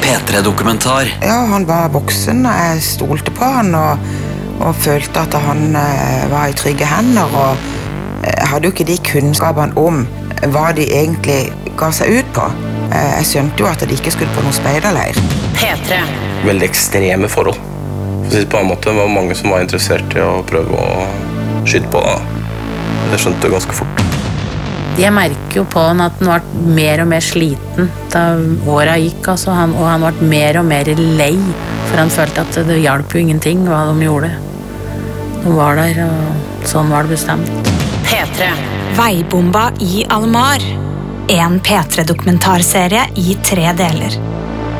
P3-dokumentar. Ja, han var voksen, og jeg stolte på han og, og følte at han eh, var i trygge hender. Og jeg hadde jo ikke de kunnskapene om hva de egentlig ga seg ut på. Eh, jeg skjønte jo at de ikke skulle på noen speiderleir. P3. veldig ekstreme forhold. På en måte, Det var mange som var interessert i å prøve å skyte på. Da. Det skjønte jeg ganske fort. Jeg merker jo på han at han ble mer og mer sliten da åra gikk. Altså han, og han ble mer og mer lei, for han følte at det hjalp jo ingenting hva de gjorde. De var der, og sånn var det bestemt. P3. Veibomba i Almar. En P3-dokumentarserie i tre deler.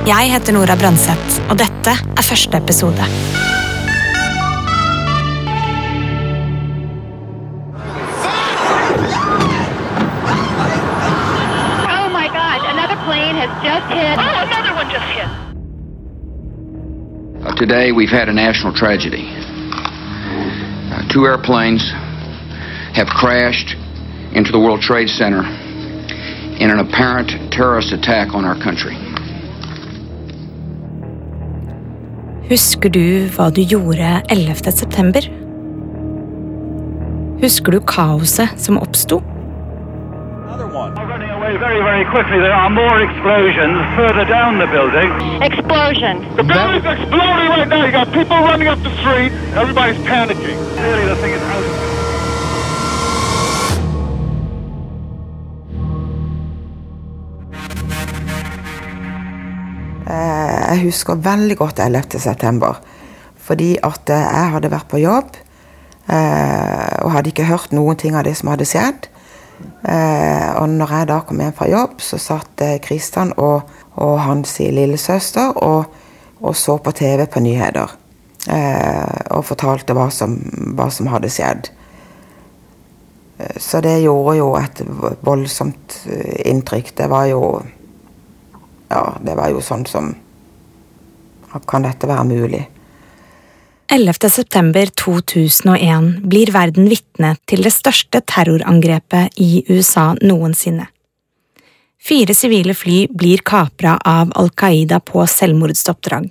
Jeg heter Nora Brønseth, og dette er første episode. Today, we've had a national tragedy. Uh, two airplanes have crashed into the World Trade Center in an apparent terrorist attack on our country. Husker du hva du gjorde 11. september? Husker du kaoset som oppsto? Very, very quickly. There are more explosions further down the building. Explosion. The building's exploding right now. You got people running up the street. Everybody's panicking. Really, the thing is out of Eh, Jeg husker veldig godt 11. september. Fordi at eh, jeg hadde vært på jobb eh, og hadde ikke hørt noen ting av det som hadde skjedd. Eh, Og når jeg da kom hjem fra jobb, så satt eh, Kristian og, og hans lillesøster og, og så på TV på nyheter. Eh, Og fortalte hva som, hva som hadde skjedd. Eh, Så det gjorde jo et voldsomt eh, inntrykk. Det var jo Ja, det var jo sånn som Kan dette være mulig? 11. september 2001 blir verden vitne til det største terrorangrepet i USA noensinne. Fire sivile fly blir kapra av Al Qaida på selvmordsoppdrag.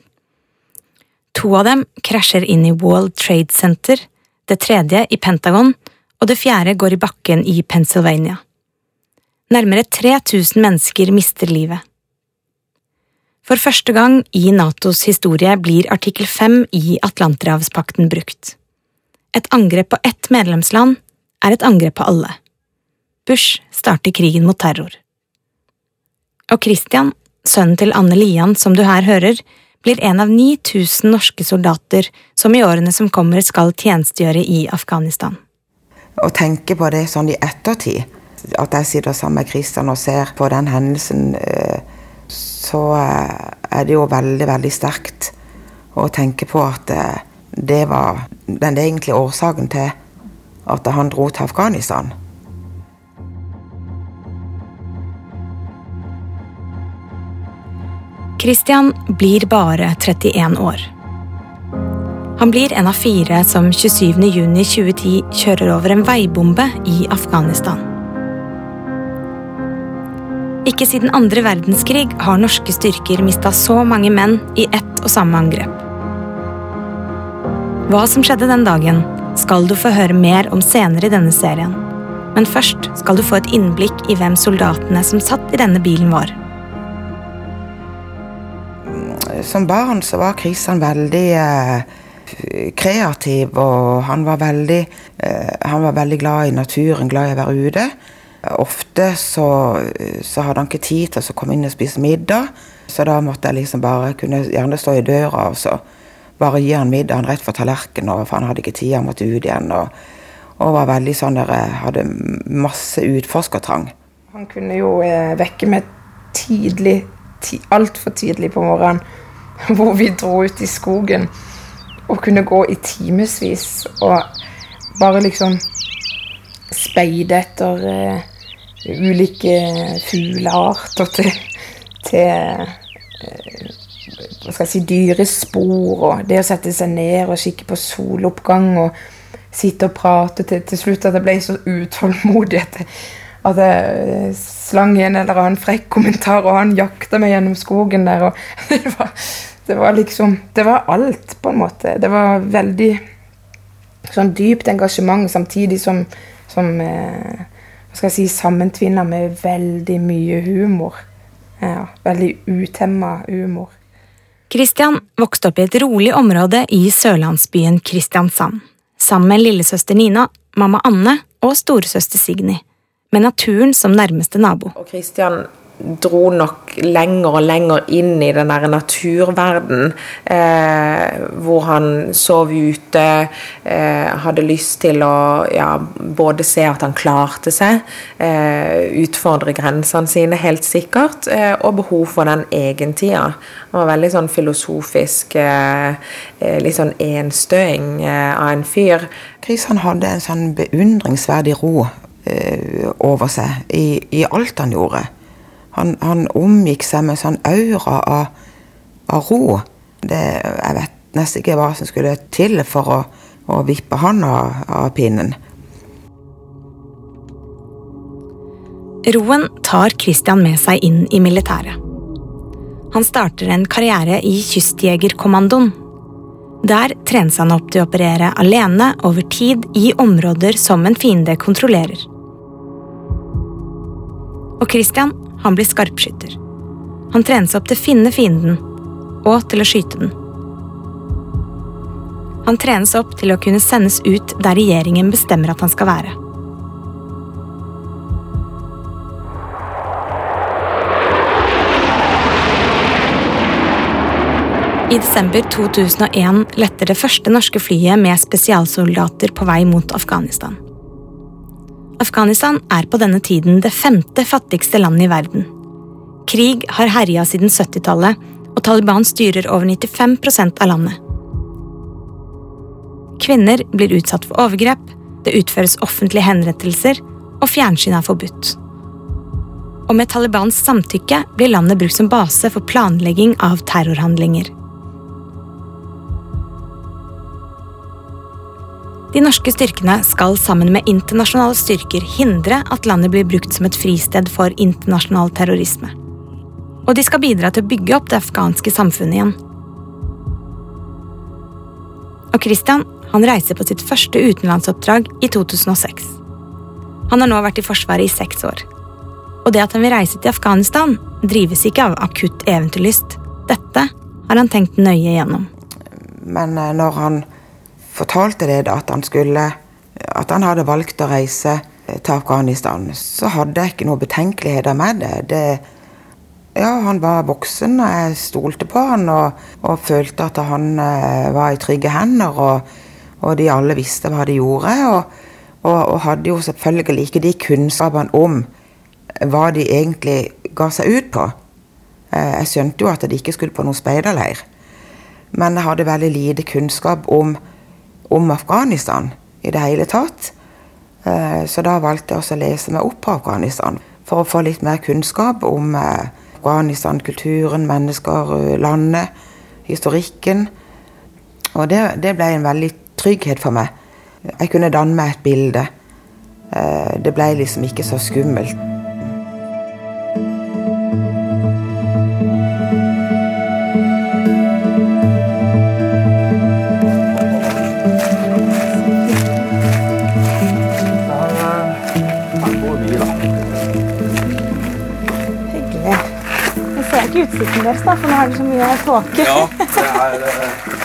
To av dem krasjer inn i World Trade Center, det tredje i Pentagon, og det fjerde går i bakken i Pennsylvania. Nærmere 3000 mennesker mister livet. For første gang i Natos historie blir artikkel 5 i Atlanterhavspakten brukt. Et angrep på ett medlemsland er et angrep på alle. Bush starter krigen mot terror. Og Christian, sønnen til Anne Lian som du her hører, blir en av 9000 norske soldater som i årene som kommer skal tjenestegjøre i Afghanistan. Å tenke på det sånn i ettertid, at jeg sitter sammen med Kristian og ser på den hendelsen, eh, så eh, er det jo veldig, veldig sterkt å tenke på at eh, det var den egentlige årsaken til at han dro til Afghanistan. Christian blir bare 31 år. Han blir en av fire som 27. juni 2010 kjører over en veibombe i Afghanistan. Ikke siden andre verdenskrig har norske styrker mista så mange menn i ett og samme angrep. Hva som skjedde den dagen, skal du få høre mer om senere i denne serien. Men først skal du få et innblikk i hvem soldatene som satt i denne bilen var. Som barn så var Kristian veldig eh, kreativ, og han var veldig, eh, han var veldig glad i naturen, glad i å være ute. Ofte så, så hadde han ikke tid til å komme inn og spise middag, så da måtte jeg liksom bare kunne gjerne stå i døra og så bare gi han middagen rett for tallerkenen, for han hadde ikke tid, han måtte ut igjen. Og, og var veldig sånn der, hadde masse utforskertrang. Han kunne jo eh, vekke meg tidlig, ti, altfor tidlig på morgenen, hvor vi dro ut i skogen og kunne gå i timevis og bare liksom speide etter eh, ulike fuglearter til, til eh, hva skal jeg si, dyrespor, og det å sette seg ned og kikke på soloppgang og sitte og prate til, til slutt at jeg ble så utålmodig at at jeg slang en eller annen frekk kommentar, og han jakta meg gjennom skogen der. og det var, det var liksom Det var alt, på en måte. Det var veldig sånn dypt engasjement samtidig som, som eh, skal jeg si, sammentvinna med veldig mye humor. Ja, veldig utemma humor. Christian vokste opp i et rolig område i sørlandsbyen Kristiansand. Sammen med lillesøster Nina, mamma Anne og storesøster Signy. Med naturen som nærmeste nabo. Og Christian dro nok lenger og lenger inn i den der naturverden, eh, hvor han sov ute, eh, hadde lyst til å ja, både se at han klarte seg, eh, utfordre grensene sine, helt sikkert, eh, og behov for den egentida. Han var veldig sånn filosofisk, eh, eh, litt sånn enstøing av en fyr. Chris han hadde en sånn beundringsverdig ro over seg i, i alt han gjorde. Han, han omgikk seg med sånn aura av, av ro. Det, jeg vet nesten ikke hva som skulle til for å, å vippe han av, av pinnen. Roen tar Christian med seg inn i militæret. Han starter en karriere i Kystjegerkommandoen. Der trenes han opp til å operere alene over tid i områder som en fiende kontrollerer. Og Christian han blir skarpskytter. Han trenes opp til å finne fienden, og til å skyte den. Han trenes opp til å kunne sendes ut der regjeringen bestemmer at han skal være. I desember 2001 letter det første norske flyet med spesialsoldater på vei mot Afghanistan. Afghanistan er på denne tiden det femte fattigste landet i verden. Krig har herja siden 70-tallet, og Taliban styrer over 95% av landet. Kvinner blir utsatt for overgrep, det utføres offentlige henrettelser, og fjernsyn er forbudt. Og med Talibans samtykke blir landet brukt som base for planlegging av terrorhandlinger. De norske styrkene skal sammen med internasjonale styrker hindre at landet blir brukt som et fristed for internasjonal terrorisme. Og de skal bidra til å bygge opp det afghanske samfunnet igjen. Og Christian han reiser på sitt første utenlandsoppdrag i 2006. Han har nå vært i Forsvaret i seks år. Og det at han vil reise til Afghanistan, drives ikke av akutt eventyrlyst. Dette har han tenkt nøye gjennom. Men eh, når han fortalte det at han skulle At han hadde valgt å reise til Afghanistan, så hadde jeg ikke noen betenkeligheter med det. det ja, han var voksen, og jeg stolte på han og, og følte at han eh, var i trygge hender, og, og, de alle visste hva de gjorde. Og, og, hadde jo selvfølgelig ikke de kunnskapene om hva de egentlig ga seg ut på. Eh, jeg skjønte jo at de ikke skulle på noen speiderleir, men jeg hadde veldig lite kunnskap om om Afghanistan i det hele tatt. Eh, så da valgte jeg også å lese meg opp på Afghanistan for å få litt mer kunnskap om eh, Afghanistan, kulturen, mennesker, eh, landet, historikken. Og det, det ble en veldig trygghet for meg. Jeg kunne danne meg et bilde. Det ble liksom ikke så skummelt. Utsikten deres, da, for nå er det så mye tåke. ja, det, er, eh,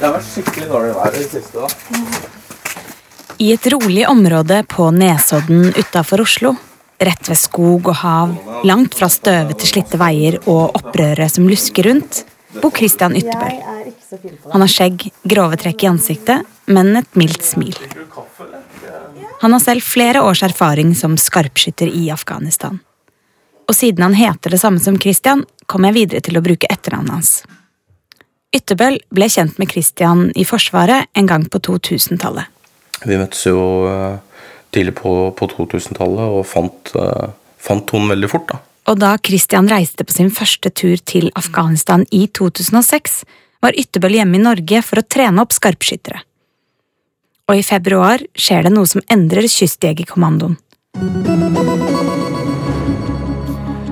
det har vært skikkelig dårlig vær i det siste. da. I et rolig område på Nesodden utafor Oslo, rett ved skog og hav, langt fra støvete, slitte veier og opprøret som lusker rundt, bor Christian Ytterbøl. Han har skjegg, grove trekk i ansiktet, men et mildt smil. Han har selv flere års erfaring som skarpskytter i Afghanistan. Og siden han heter det samme som Christian, kom jeg videre til å bruke etternavnet hans. Ytterbøl ble kjent med Christian i Forsvaret en gang på 2000-tallet. Vi møttes jo eh, tidlig på, på 2000-tallet og fant, uh, fant tonen veldig fort. da. Og da Christian reiste på sin første tur til Afghanistan i 2006, var Ytterbøl hjemme i Norge for å trene opp skarpskyttere. Og i februar skjer det noe som endrer Kystjegerkommandoen.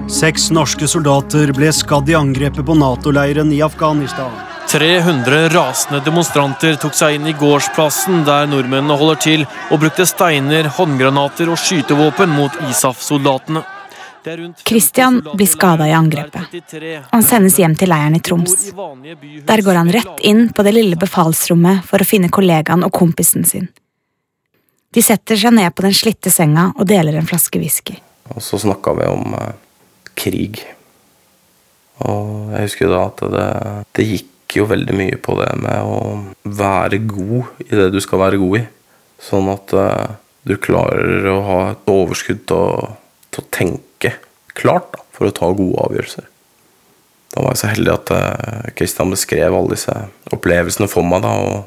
Seks norske soldater ble skadd i angrepet på Nato-leiren i Afghanistan. 300 rasende demonstranter tok seg inn i gårdsplassen der nordmennene holder til, og brukte steiner, håndgranater og skytevåpen mot ISAF-soldatene. Christian blir skada i angrepet. Han sendes hjem til leiren i Troms. Der går han rett inn på det lille befalsrommet for å finne kollegaen og kompisen sin. De setter seg ned på den slitte senga og deler en flaske whisky. Og så snakka vi om eh, krig. Og jeg husker da at det, det gikk jo veldig mye på det med å være god i det du skal være god i. Sånn at eh, du klarer å ha et overskudd til å, til å tenke klart da, for å ta gode avgjørelser. Da var jeg så heldig at Kristian beskrev alle disse opplevelsene for meg, da, og,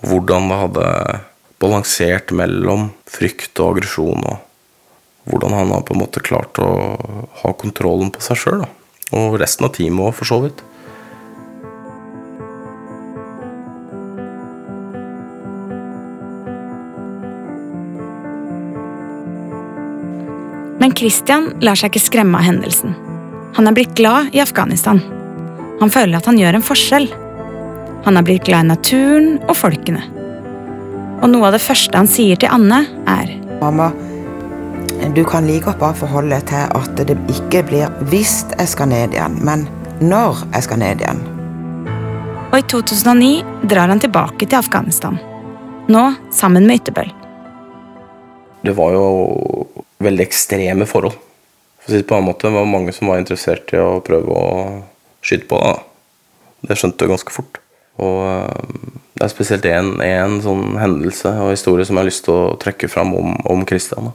og hvordan det hadde balansert mellom frykt og aggresjon, og hvordan han har på en måte klart å ha kontrollen på seg sjøl. Og resten av teamet òg, for så vidt. Men Christian lar seg ikke skremme av hendelsen. Han er blitt glad i Afghanistan. Han føler at han gjør en forskjell. Han er blitt glad i naturen og folkene. Og noe av det første han sier til Anne, er Mamma, du kan like godt bare forholde deg til at det ikke blir hvis jeg skal ned igjen, men når jeg skal ned igjen. Og i 2009 drar han tilbake til Afghanistan. Nå sammen med Ytterbøl. Det var jo veldig ekstreme forhold. For å si det på en måte, Det var mange som var interessert i å prøve å skyte på det. Det skjønte jeg ganske fort. Og eh, det er spesielt én sånn hendelse og historie som jeg har lyst til å trekke fram om, om Christian.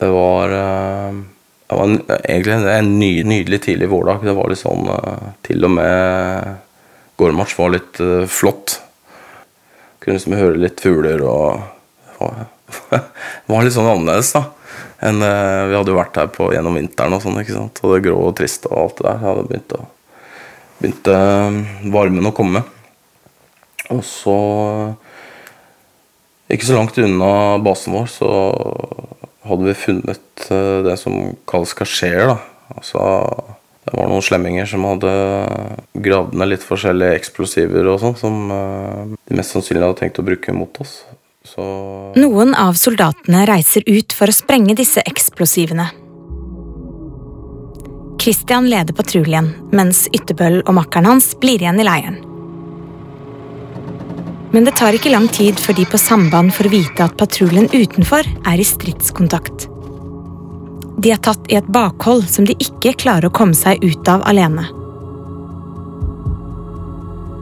Det var, eh, det var en, egentlig en ny, nydelig tidlig vårdag. Det var litt sånn eh, Til og med gårdmatch var litt flott. Kunne liksom høre litt fugler og Det var, var litt sånn annerledes, da. Enn vi hadde jo vært her på, gjennom vinteren og sånn. ikke sant? Og det grå og triste og alt det der hadde begynt å begynte varmen å komme. Og så Ikke så langt unna basen vår så hadde vi funnet det som kalles kasjeer. Altså, det var noen slemminger som hadde gravd ned litt forskjellige eksplosiver og sånn, som de mest sannsynlig hadde tenkt å bruke mot oss. Så Noen av soldatene reiser ut for å sprenge disse eksplosivene. Christian leder patruljen, mens Ytterbøll og makkeren hans blir igjen i leiren. Men det tar ikke lang tid før de på samband får vite at patruljen utenfor er i stridskontakt. De er tatt i et bakhold som de ikke klarer å komme seg ut av alene.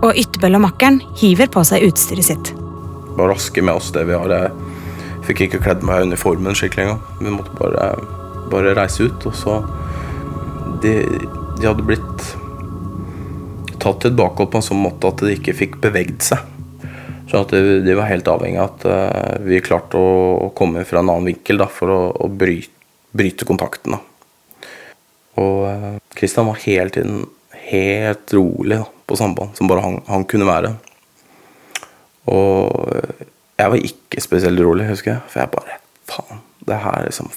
Og Ytterbøll og makkeren hiver på seg utstyret sitt. Bare raske med oss det vi har. Jeg fikk ikke kledd meg i uniformen skikkelig engang. Vi måtte bare, bare reise ut, og så de, de, hadde blitt tatt til et bakhold på en sånn måte at de ikke fikk bevegd seg. Så at de, de, var helt avhengig av at uh, vi klarte å, komme fra en annen vinkel da, for å, å bryte, bryte, kontakten. Da. Og Kristian uh, var hele tiden helt rolig da, på samband, som bare han, han, kunne være. Og jeg var ikke spesielt rolig, husker jeg. For jeg bare Faen, det her liksom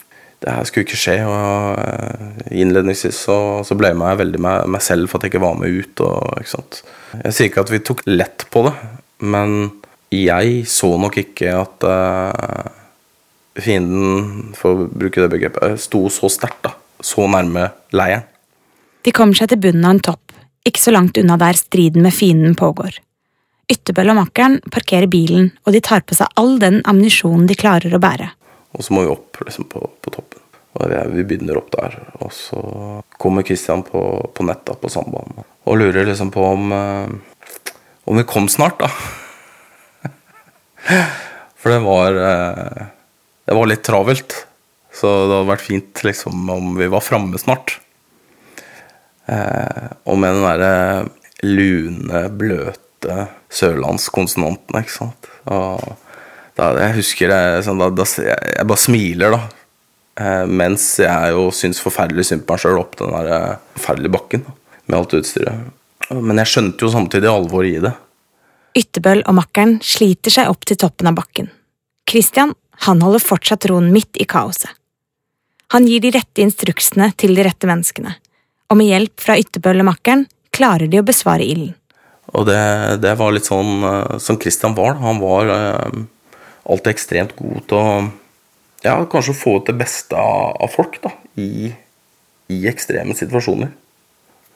det her skulle ikke skje. og eh, Innledningsvis så, så ble jeg veldig med meg, selv for at jeg ikke var med ut. Og, jeg sier ikke at vi tok lett på det, men jeg så nok ikke at uh, fienden, for å bruke det begrepet, sto så sterkt. da, Så nærme leiren. De kommer seg til bunnen av en topp, ikke så langt unna der striden med fienden pågår. Ytterbøll og makkeren parkerer bilen, og de tar på seg all den ammunisjonen de klarer å bære. Og så må vi opp liksom, på, på, toppen. Og vi begynner opp der. Og så kommer Kristian på, på nett da, på sandbanen og lurer liksom på om eh, om vi kom snart, da. For det var eh, Det var litt travelt. Så det hadde vært fint liksom, om vi var framme snart. Eh, og med den derre lune, bløte sørlandskonsonanten, ikke sant. Da, jeg husker jeg, sånn, da, da, jeg bare smiler, da. Eh, mens jeg jo syns forferdelig synd på meg sjøl opp den der eh, forferdelige bakken da, med alt utstyret. Men jeg skjønte jo samtidig alvoret i det. Ytterbøll og makkeren sliter seg opp til toppen av bakken. Christian han holder fortsatt roen midt i kaoset. Han gir de rette instruksene til de rette menneskene, og med hjelp fra Yttebøll og makkeren klarer de å besvare ilden. Og det, det, var litt sånn uh, som Christian var. Han var eh, alltid ekstremt god til å ja, kanskje få ut det beste av, av folk da, i, i, ekstreme situasjoner.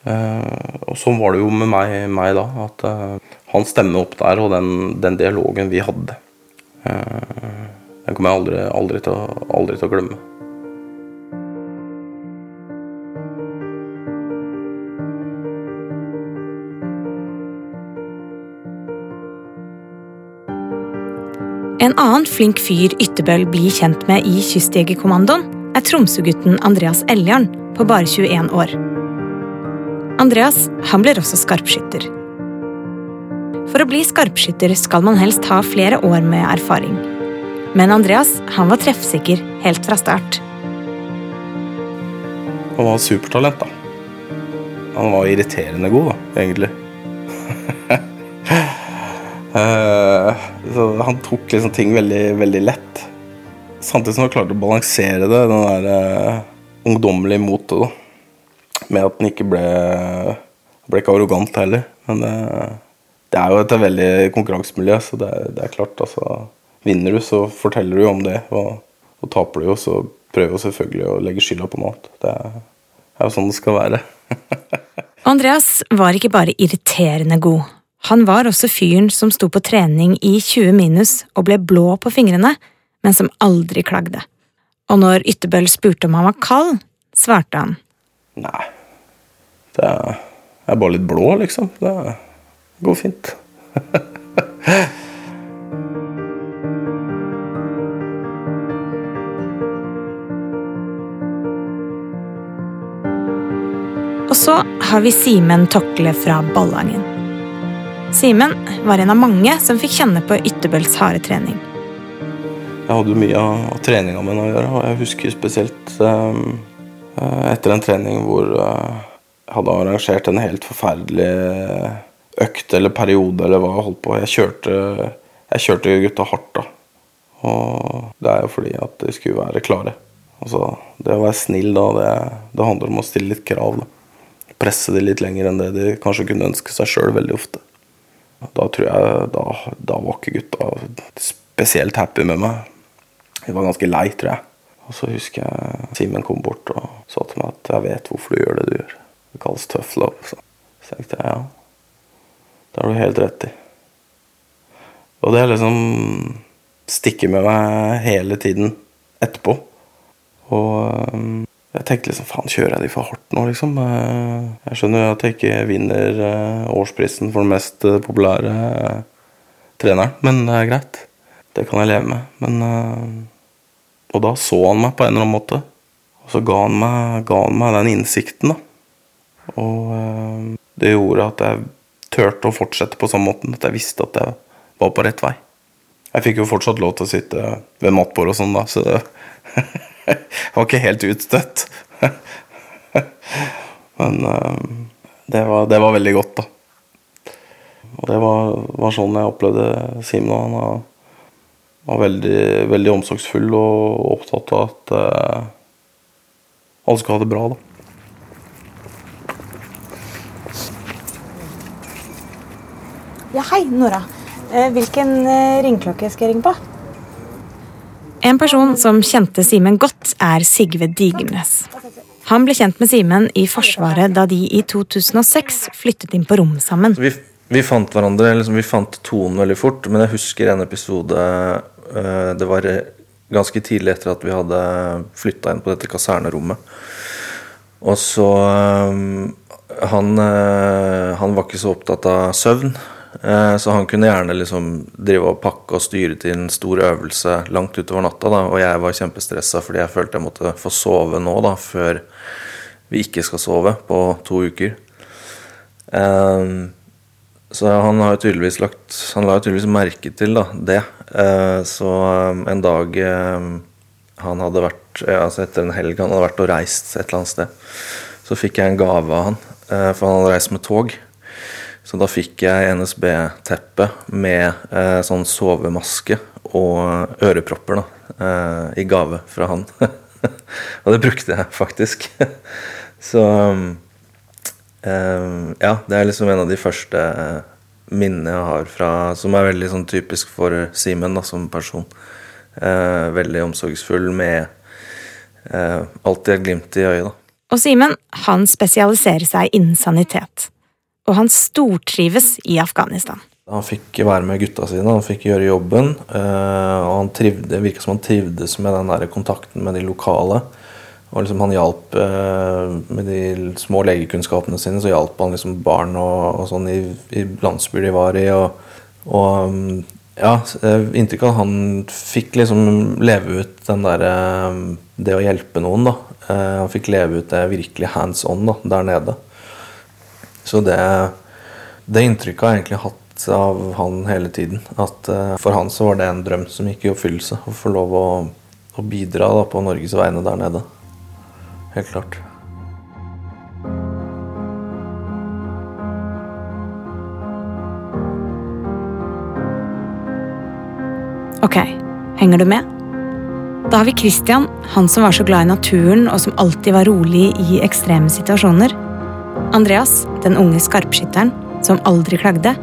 Eh, og sånn var det jo med meg, meg da. At han stemme opp der, og den, den dialogen vi hadde, den kommer jeg aldri, aldri, til, aldri til å glemme. En annen flink fyr Ytterbøl blir kjent med i Kystjegerkommandoen, er Tromsø-gutten Andreas Eljarn på bare 21 år. Andreas han blir også skarpskytter. For å bli skarpskytter skal man helst ha flere år med erfaring. Men Andreas han var treffsikker helt fra start. Han var supertalent, da. Han var irriterende god, da, egentlig. uh, så han tok liksom ting veldig, veldig lett. Samtidig som han klarte å balansere det, den der uh, ungdommelige motet, da. Med at han ikke ble, ble ikke arrogant heller. Men det, det, er jo et veldig konkurransemiljø, så det, det, er klart, altså Vinner du, så forteller du jo om det. Og, og taper du jo, så prøver du selvfølgelig å legge skylda på noe annet. Det er, er jo sånn det skal være. Andreas var ikke bare irriterende god. Han var også fyren som sto på trening i 20 minus og ble blå på fingrene, men som aldri klagde. Og når Ytterbøll spurte om han var kald, svarte han. Nei, det er, jeg er bare litt blå, liksom. Det går fint. Og så har vi Simen Tokle fra Ballangen. Simen var en av mange som fikk kjenne på Ytterbøls harde trening. Jeg hadde mye av treninga mi å gjøre, og jeg husker spesielt eh, etter en trening hvor uh, jeg hadde arrangert en helt forferdelig økt eller periode eller hva jeg holdt på. Jeg kjørte, jeg kjørte gutta hardt, da. Og det er jo fordi at de skulle være klare. Altså, det å være snill da, det, det handler om å stille litt krav. da presse de litt lenger enn det de kanskje kunne ønske seg sjøl veldig ofte. Da tror jeg da, da, var ikke gutta spesielt happy med meg. De var ganske lei, tror jeg. Og så husker jeg Simen kom bort og sa til meg at 'jeg vet hvorfor du gjør det du gjør'. Det kalles tough love. Så, så tenkte jeg ja, det har du helt rett i. Og det liksom stikker med meg hele tiden etterpå. Og jeg tenkte liksom faen, kjører jeg de for hardt nå, liksom? Eh, jeg skjønner jo at jeg ikke vinner eh, årsprisen for den mest eh, populære treneren, men det er greit. Det kan jeg leve med. Men Og da så han meg på en eller annen måte. Og så ga han meg, ga han meg den innsikten, da. Og det gjorde at jeg turte å fortsette på samme måten. At jeg visste at jeg var på rett vei. Jeg fikk jo fortsatt lov til å sitte ved matbordet og sånn, da, så det var ikke helt utstøtt. Men uh, det, var, det, var, veldig godt, da. Og det var, var sånn jeg opplevde Simen. Han var, veldig, veldig, omsorgsfull og opptatt av at uh, alle skulle ha det bra, da. Ja, hei, Nora. Eh, hvilken ringeklokke skal jeg ringe på? En person som kjente Simen godt, er Sigve Digernes. Han ble kjent med Simen i Forsvaret da de i 2006 flyttet inn på rom sammen. Vi, vi fant hverandre, liksom, vi fant tonen veldig fort, men jeg husker en episode uh, Det var ganske tidlig etter at vi hadde flytta inn på dette kasernerommet. Og så han, han var ikke så opptatt av søvn. Eh, så han kunne gjerne liksom drive og pakke og styre til en stor øvelse langt utover natta. Da. Og jeg var kjempestressa fordi jeg følte jeg måtte få sove nå, da, før vi ikke skal sove på to uker. Um, så han har tydeligvis lagt Han la tydeligvis merke til da, det. Uh, så en dag han hadde vært altså Etter en helg han hadde vært og reist et eller annet sted, så fikk jeg en gave av han. For han hadde reist med tog. Så da fikk jeg NSB-teppe med eh, sånn sovemaske og ørepropper. da. eh, i gave fra han. og det brukte jeg faktisk. Så eh, Ja, det er liksom en av de første minnene jeg har fra Som er veldig sånn typisk for Simen som person. Eh, veldig omsorgsfull med eh, alltid et glimt i øyet, da. Og Simen han spesialiserer seg innen sanitet. Og han stortrives i Afghanistan. Han fikk være med gutta sine, han fikk gjøre jobben. Eh, og han trivde, det virka som han trivdes med den der kontakten med de lokale. Og liksom han hjalp eh, Med de små legekunnskapene sine så hjalp han liksom barn og, og sånn i, i landsbyer de var i. Og, og mm, ja, eh, inntrykk av at han fikk liksom leve ut den derre Det å hjelpe noen, da. Han fikk leve ut det virkelig hands on da, der nede. Så det, det inntrykket har jeg egentlig hatt av han hele tiden. At uh, for han så var det en drøm som gikk i oppfyllelse. Å få lov å, å bidra da, på Norges vegne der nede. Helt klart. Ok, henger du med? Da har vi Christian, han som var så glad i naturen og som alltid var rolig i ekstreme situasjoner. Andreas, den unge skarpskytteren som aldri klagde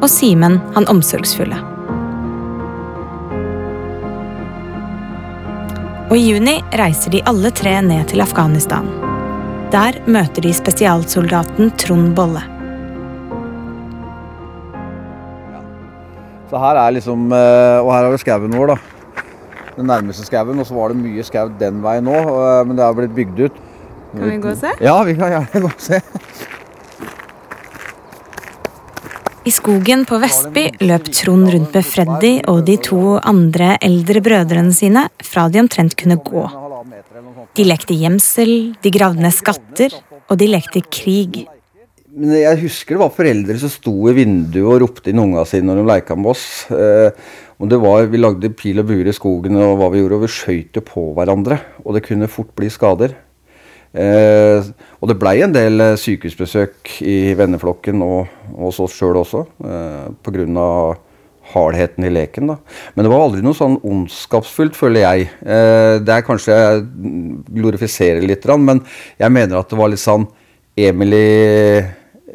og Simen han omsorgsfulle. Og i juni reiser de alle tre ned til Afghanistan. Der møter de spesialsoldaten Trond Bolle. Så her er liksom, eh, Og her har vi skauen vår, da. Den nærmeste skauen. Og så var det mye skau den veien nå, eh, men det har blitt bygd ut. Kan vi gå og se? Ja, vi kan gjerne gå og se. I skogen på Vestby løp Trond rundt med Freddy og de to andre eldre brødrene sine fra de omtrent kunne gå. De lekte gjemsel, de gravde ned skatter, og de lekte krig. Men jeg husker det var foreldre som sto i vinduet og ropte inn unga sine når de leika med oss. Eh, og det var, Vi lagde pil og bue i skogen, og hva vi gjorde, og vi skøyt på hverandre. Og det kunne fort bli skader. Eh, og det blei en del eh, sykehusbesøk i venneflokken og, og oss sjøl også, eh, pga. hardheten i leken. da. Men det var aldri noe sånn ondskapsfullt, føler jeg. Eh, det er kanskje jeg glorifiserer litt, men jeg mener at det var litt sånn Emily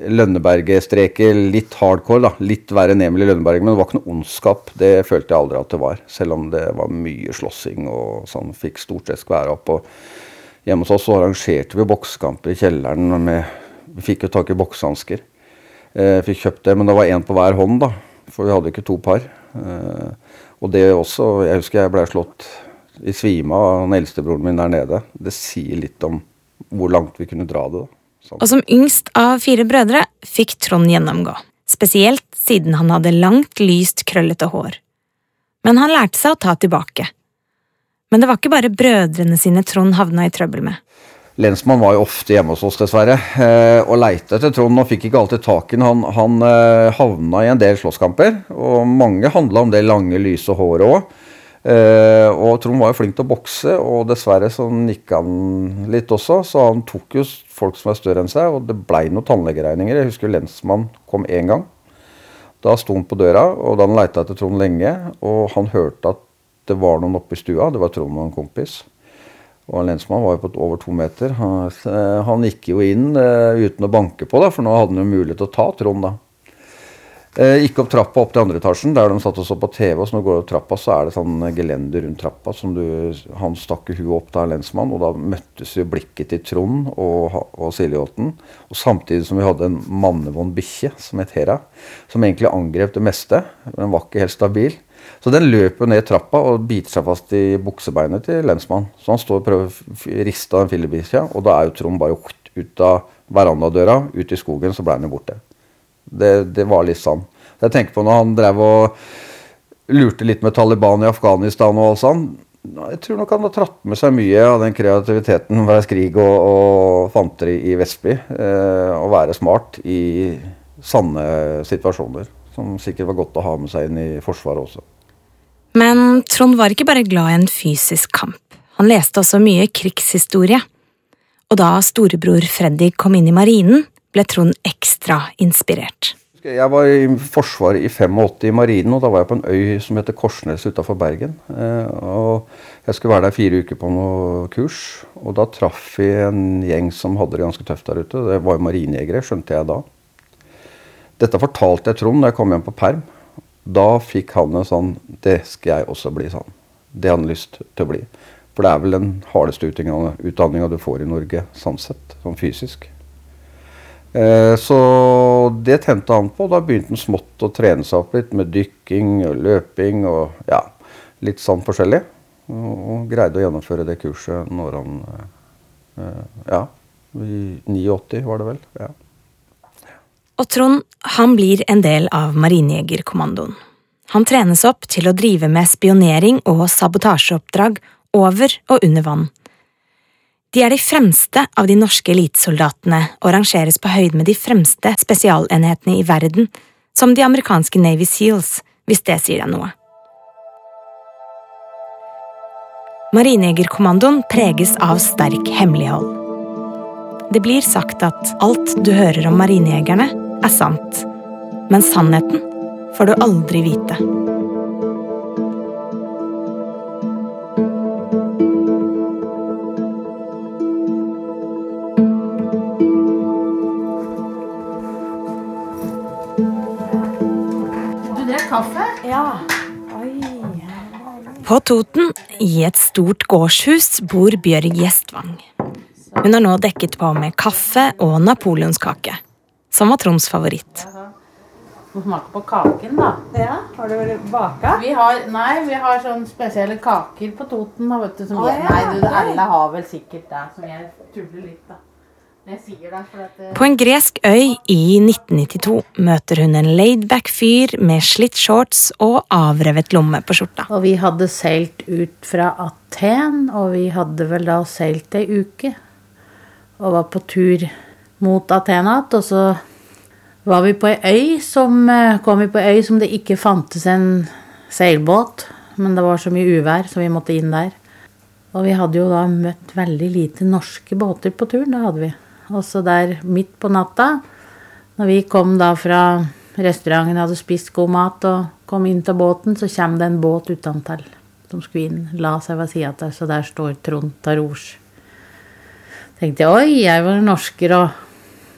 Lønneberget-streker, litt hardcore. da, Litt verre enn Emily Lønneberg, men det var ikke noe ondskap. Det følte jeg aldri at det var. Selv om det var mye slåssing og sånn. Fikk stort sett skvære opp. og Hjemme hos oss arrangerte vi boksekamper i kjelleren. Med, vi fikk jo tak i boksehansker. Eh, fikk kjøpt det, men det var én på hver hånd, da. For vi hadde ikke to par. Eh, og det også Jeg husker jeg ble slått i svime av han eldstebroren min der nede. Det sier litt om hvor langt vi kunne dra det. da. Og som yngst av fire brødre fikk Trond gjennomgå. Spesielt siden han hadde langt, lyst, krøllete hår. Men han lærte seg å ta tilbake. Men det var ikke bare brødrene sine Trond havna i trøbbel med. Lensmann var jo ofte hjemme hos oss, dessverre, eh, og leita etter Trond og fikk ikke alltid tak i ham. Han, han eh, havna i en del slåsskamper, og mange handla om det lange, lyse håret òg. Eh, og Trond var jo flink til å bokse, og dessverre så nikka han litt også. Så han tok jo folk som var større enn seg, og det blei noen tannlegeregninger. Jeg husker lensmann kom én gang. Da sto han på døra, og da han leita etter Trond lenge, og han hørte at det var noen oppe i stua. Det var Trond og en kompis. Og lensmannen var jo på over to meter. Han, eh, han gikk jo inn uh, uten å banke på, da, for nå hadde han jo mulighet til å ta Trond. da. Uh, gikk opp trappa opp til andre etasjen, der de satt og så på TV. og så når du går opp trappa, så er det sånn gelender rundt trappa. som du, Han stakk huet opp der, lensmann, og da møttes jo blikket til Trond og, og Siljåten. Og samtidig som vi hadde en mannevond bikkje som het Hera, som egentlig angrep det meste. Men den var ikke helt stabil. Så den løper ned trappa og biter seg fast i buksebeinet til lensmannen. Så han står og prøver å riste av den fillebikkja, og da er jo Trond bare ut av verandadøra, ut i skogen, så ble han jo borte. Det, det, var litt. Så jeg tenker på når han drev og lurte litt med Taliban i Afghanistan og alt sånn. Jeg tror nok han har tratt med seg mye av den kreativiteten fra Skrig og, og fanteri i Vestby. Eh, å være smart i sanne situasjoner. Som sikkert var godt å ha med seg inn i Forsvaret også. Men Trond var ikke bare glad i en fysisk kamp. Han leste også mye krigshistorie. Og da storebror Freddy kom inn i marinen, ble Trond ekstra inspirert. Jeg var i Forsvaret i 85 i Marinen, og da var jeg på en øy som heter Korsnes utafor Bergen. Eh, og Jeg skulle være der fire uker på noe kurs, og da traff vi en gjeng som hadde det ganske tøft der ute. Det var jo marinejegere, skjønte jeg da. Dette fortalte jeg Trond da jeg kom hjem på perm. Da fikk han en sånn Det skal jeg også bli sånn. Det hadde han lyst til å bli. For det er vel den hardeste utdanninga du får i Norge, sånn sett, sånn fysisk. Eh, så det tente han på. Da begynte han smått å trene seg opp litt med dykking og løping og ja, litt sånn forskjellig. Og greide å gjennomføre det kurset når han eh, Ja, i 89 var det vel. ja. Og Trond han blir en del av Marinejegerkommandoen. Han trenes opp til å drive med spionering og sabotasjeoppdrag over og under vann. De er de fremste av de norske elitesoldatene og rangeres på høyde med de fremste spesialenhetene i verden, som de amerikanske Navy Seals, hvis det sier deg noe. Marinejegerkommandoen preges av sterk hemmelighold. Det blir sagt at alt du hører om marinejegerne, er sant, men sannheten får du aldri vite. Ja. På Toten, i et stort gårdshus, bor Bjørg Gjestvang. Hun har nå dekket på med kaffe og napoleonskake, som var Troms favoritt. Må smake på kaken, da. Ja, Har du baka? Vi har, nei, vi har sånne spesielle kaker på Toten. Da, vet du, som oh, jeg, ja, nei, du, alle har vel sikkert det, som jeg tuller litt, da. Det- På en gresk øy i 1992 møter hun en laidback fyr med slitt shorts og avrevet lomme på skjorta. Og vi hadde seilt ut fra Aten, og vi hadde vel da seilt ei uke. Og var på tur mot Aten og så var vi på ei øy som eh, kom vi på ei øy som det ikke fantes en seilbåt. Men det var så mye uvær, så vi måtte inn der. Og vi hadde jo da møtt veldig lite norske båter på turen. Det hadde vi. Og så der midt på natta, når vi kom da fra restauranten, hadde spist god mat og kom inn til båten, så kommer det en båt utentil som skulle inn. La seg ved sida av, så der står Trond Tarouche. Tenkte jeg oi, jeg var norsker, og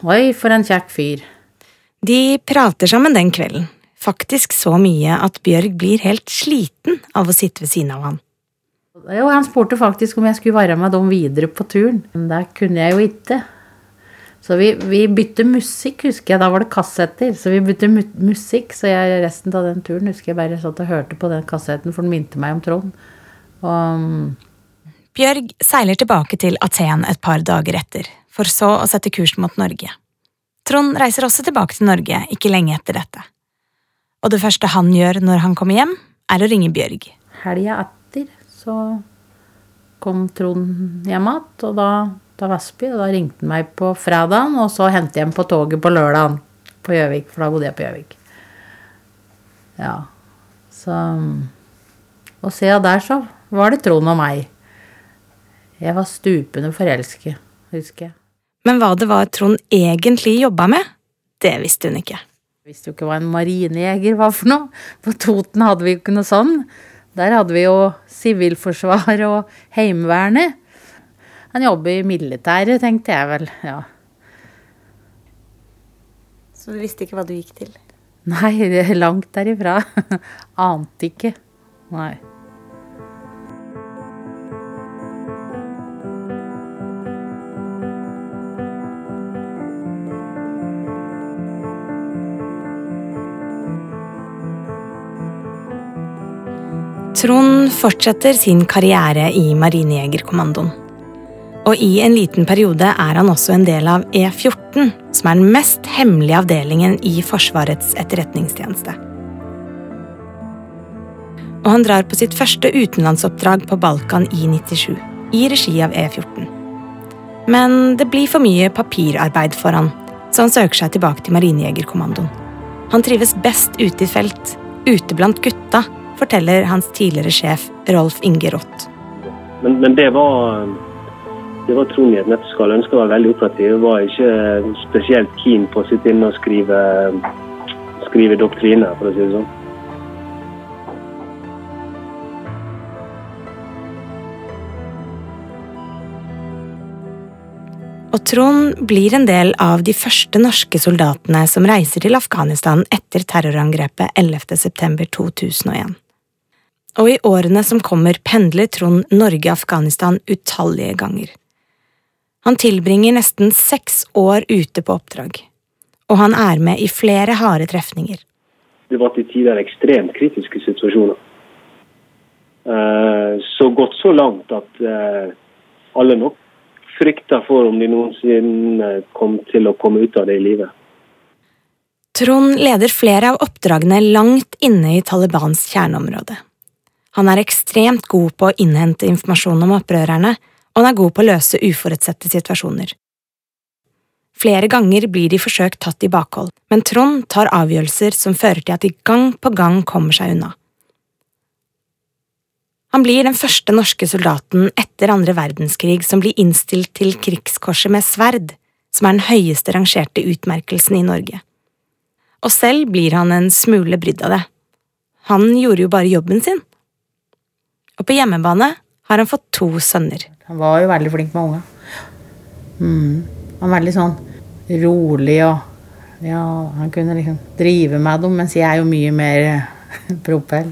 oi, for en kjekk fyr. De prater sammen den kvelden, faktisk så mye at Bjørg blir helt sliten av å sitte ved siden av han. Jo, han spurte faktisk om jeg skulle være med dem videre på turen. Men det kunne jeg jo ikke. Så vi, vi bytte musikk, husker jeg. Da var det kassetter. Så vi bytte mu musikk. Så jeg, resten av den turen husker jeg bare satt og hørte på den kassetten, for den minte meg om Trond. Og mm, Bjørg seiler tilbake til Aten et par dager etter, for så å sette kurs mot Norge. Trond reiser også tilbake til Norge ikke lenge etter dette. Og det første han gjør når han kommer hjem, er å ringe Bjørg. helga etter så kom Trond hjem igjen, og da da Vestby. Da ringte han meg på fredagen, og så hentet jeg ham på toget på lørdagen på Gjøvik, for da bodde jeg på Gjøvik. Ja, så Og siden der så var det Trond og meg. Jeg var stupende forelsket, husker jeg. Men hva det var Trond egentlig jobba med, det visste hun ikke. Jeg visste jo ikke hva en marinejeger var for noe. På Toten hadde vi jo ikke noe sånn. Der hadde vi jo sivilforsvar og Heimevernet. Han jobber i militæret, tenkte jeg vel. ja. Så du visste ikke hva du gikk til? Nei, langt derifra. Ante ikke. Nei. Trond fortsetter sin karriere i Marinejegerkommandoen. Og i en liten periode er han også en del av E14, som er den mest hemmelige avdelingen i Forsvarets etterretningstjeneste. Og han drar på sitt første utenlandsoppdrag på Balkan i 97, i regi av E14. Men det blir for mye papirarbeid for han, så han søker seg tilbake til Marinejegerkommandoen. Han trives best ute i felt, ute blant gutta, forteller hans tidligere sjef Rolf Inge Rott. Men, men det var det var Trond nøtteskall. Ønsket å være veldig operativ. Var ikke spesielt keen på å sitte inne og skrive skrive doktrine, for å si det sånn. Og Trond blir en del av de første norske soldatene som reiser til Afghanistan etter terrorangrepet 11.9.2001. Og i årene som kommer pendler Trond Norge-Afghanistan utallige ganger. Han tilbringer nesten seks år ute på oppdrag, og han er med i flere harde trefninger. Det var til tider ekstremt kritiske situasjoner. Eh, Så gått så langt at eh, alle nok frykta for om de noensinne kom til å komme ut av det i livet. Trond leder flere av oppdragene langt inne i Talibans kjerneområde. Han er ekstremt god på å innhente informasjon om opprørerne, og han er god på å løse uforutsette situasjoner. Flere ganger blir de forsøkt tatt i bakhold, men Trond tar avgjørelser som fører til at de gang på gang kommer seg unna. Han blir den første norske soldaten etter andre verdenskrig som blir innstilt til Krigskorset med sverd, som er den høyeste rangerte utmerkelsen i Norge. Og selv blir han en smule brydd av det. Han gjorde jo bare jobben sin. Og på hjemmebane har han fått to sønner. Han var jo veldig flink med unge. Mm. Han var veldig sånn rolig og ja, han kunne liksom drive med dem, mens jeg er jo mye mer propell.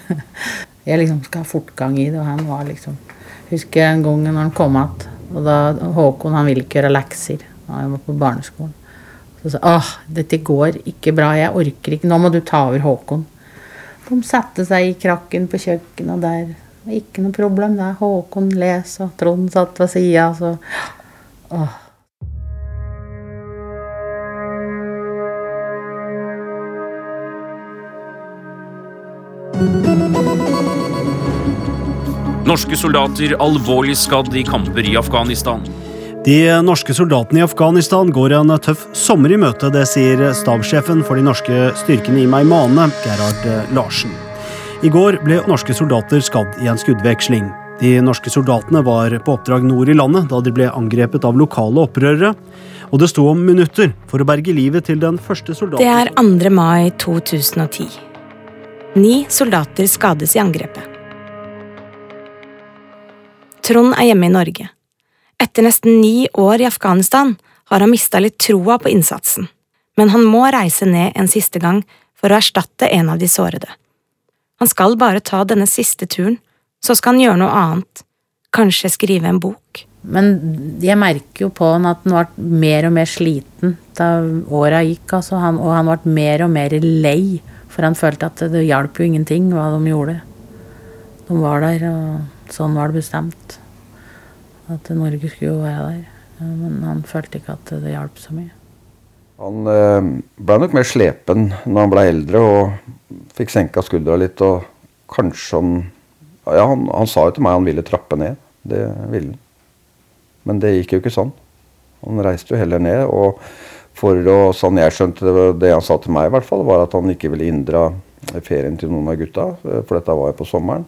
jeg liksom skal ha fortgang i det, og han var liksom Husker en gang når han kom igjen, og da Håkon han ville ikke gjøre lekser. Han var på barneskolen. Så sa åh, dette går ikke bra, jeg orker ikke, nå må du ta over Håkon. De satte seg i krakken på kjøkkenet, der ikke noe problem. Der Håkon les, og Trond satt ved sida, så åh. Norske soldater alvorlig skadd i kamper i Afghanistan. De norske soldatene i Afghanistan går en tøff sommer i møte. Det sier stabssjefen for de norske styrkene i Meimane, Gerhard Larsen. I går ble norske soldater skadd i en skuddveksling. De norske soldatene var på oppdrag nord i landet da de ble angrepet av lokale opprørere. Og det sto om minutter for å berge livet til den første soldaten Det er 2. mai 2010. Ni soldater skades i angrepet. Trond er hjemme i Norge. Etter nesten ni år i Afghanistan har han mista litt troa på innsatsen, men han må reise ned en siste gang for å erstatte en av de sårede. Han skal bare ta denne siste turen, så skal han gjøre noe annet, kanskje skrive en bok. Men jeg merker jo på han at han ble mer og mer sliten da åra gikk, altså. Han, og han ble mer og mer lei, for han følte at det hjalp jo ingenting hva de gjorde. De var der, og sånn var det bestemt. At Norge skulle jo være der. Men han følte ikke at det hjalp så mye. Han eh, ble nok mer slepen når han ble eldre og fikk senka skuldra litt. Og kanskje han Ja, han, han sa jo til meg han ville trappe ned. Det ville han. Men det gikk jo ikke sånn. Han reiste jo heller ned. Og for å, sånn jeg skjønte det, det han sa til meg, i hvert fall, var at han ikke ville inndra ferien til noen av gutta. For dette var jo på sommeren.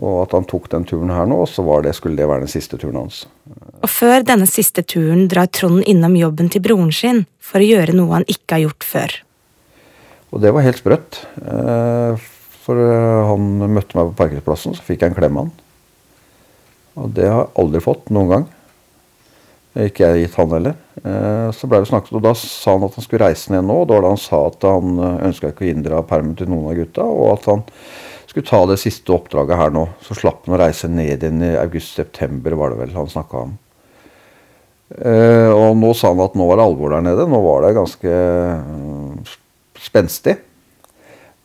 Og at han tok den turen her nå, og så var det, skulle det være den siste turen hans. Og før denne siste turen drar Trond innom jobben til broren sin for å gjøre noe han ikke har gjort før. Og det var helt sprøtt. Eh, For eh, han møtte meg på parkeringsplassen, så fikk jeg en klem av han. Og det har jeg aldri fått noen gang. Ikke jeg gitt han heller. Eh, Så ble det snakket, og Da sa han at han skulle reise ned nå. og da var det han sa at han ønska ikke å inndra permen til noen av gutta. Og at han skulle ta det siste oppdraget her nå. Så slapp han å reise ned igjen i august-september, var det vel han snakka om. Eh, Og nå sa han at nå var det alvor der nede. Nå var det ganske eh, spenstig.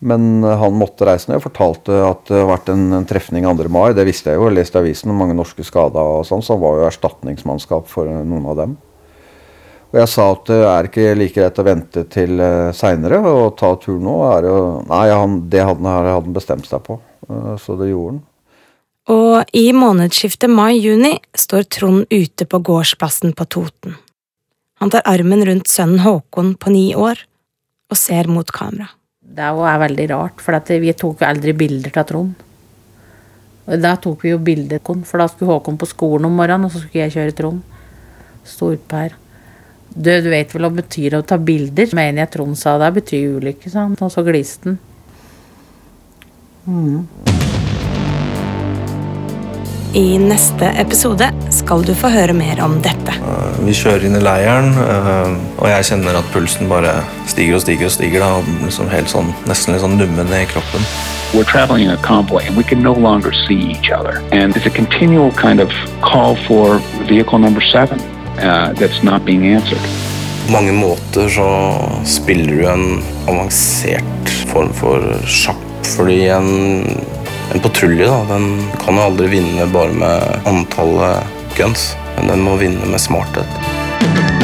Men han måtte reise ned og fortalte at det har vært en, en trefning 2. mai. Det visste jeg jo, jeg leste avisen om mange norske skada og sånn, så han var jo erstatningsmannskap for noen av dem. Og jeg sa at det er ikke like greit å vente til uh, seinere og ta tur nå. Er jo, nei, han, det hadde han, hadde han bestemt seg på, eh, så det gjorde han. Og i månedsskiftet mai-juni står Trond ute på gårdsplassen på Toten. Han tar armen rundt sønnen Håkon på ni år og ser mot kamera. Det er er veldig rart, for vi tok jo aldri bilder av Trond. Og da tok vi jo bilder, for da skulle Håkon på skolen om morgenen, og så skulle jeg kjøre Trond. Stå utpå her. Du, du vet vel hva det betyr å ta bilder? Mener jeg Trond sa det betyr ulykke, sa han. Og så gliste han. I neste episode skal du få høre mer om dette. Vi kjører inn i leiren, eh, og jeg kjenner at pulsen bare stiger og stiger. og stiger da, liksom helt sånn, Nesten litt sånn nummen i kroppen. We're traveling in a convoy and we can no longer see each other. And it's a continual kind of call for vehicle number seven uh, that's not being answered. På mange måter så spiller du en avansert form for sjakk. Fordi en, en patrulje den kan jo aldri vinne bare med antallet guns, men den må vinne med smarthet.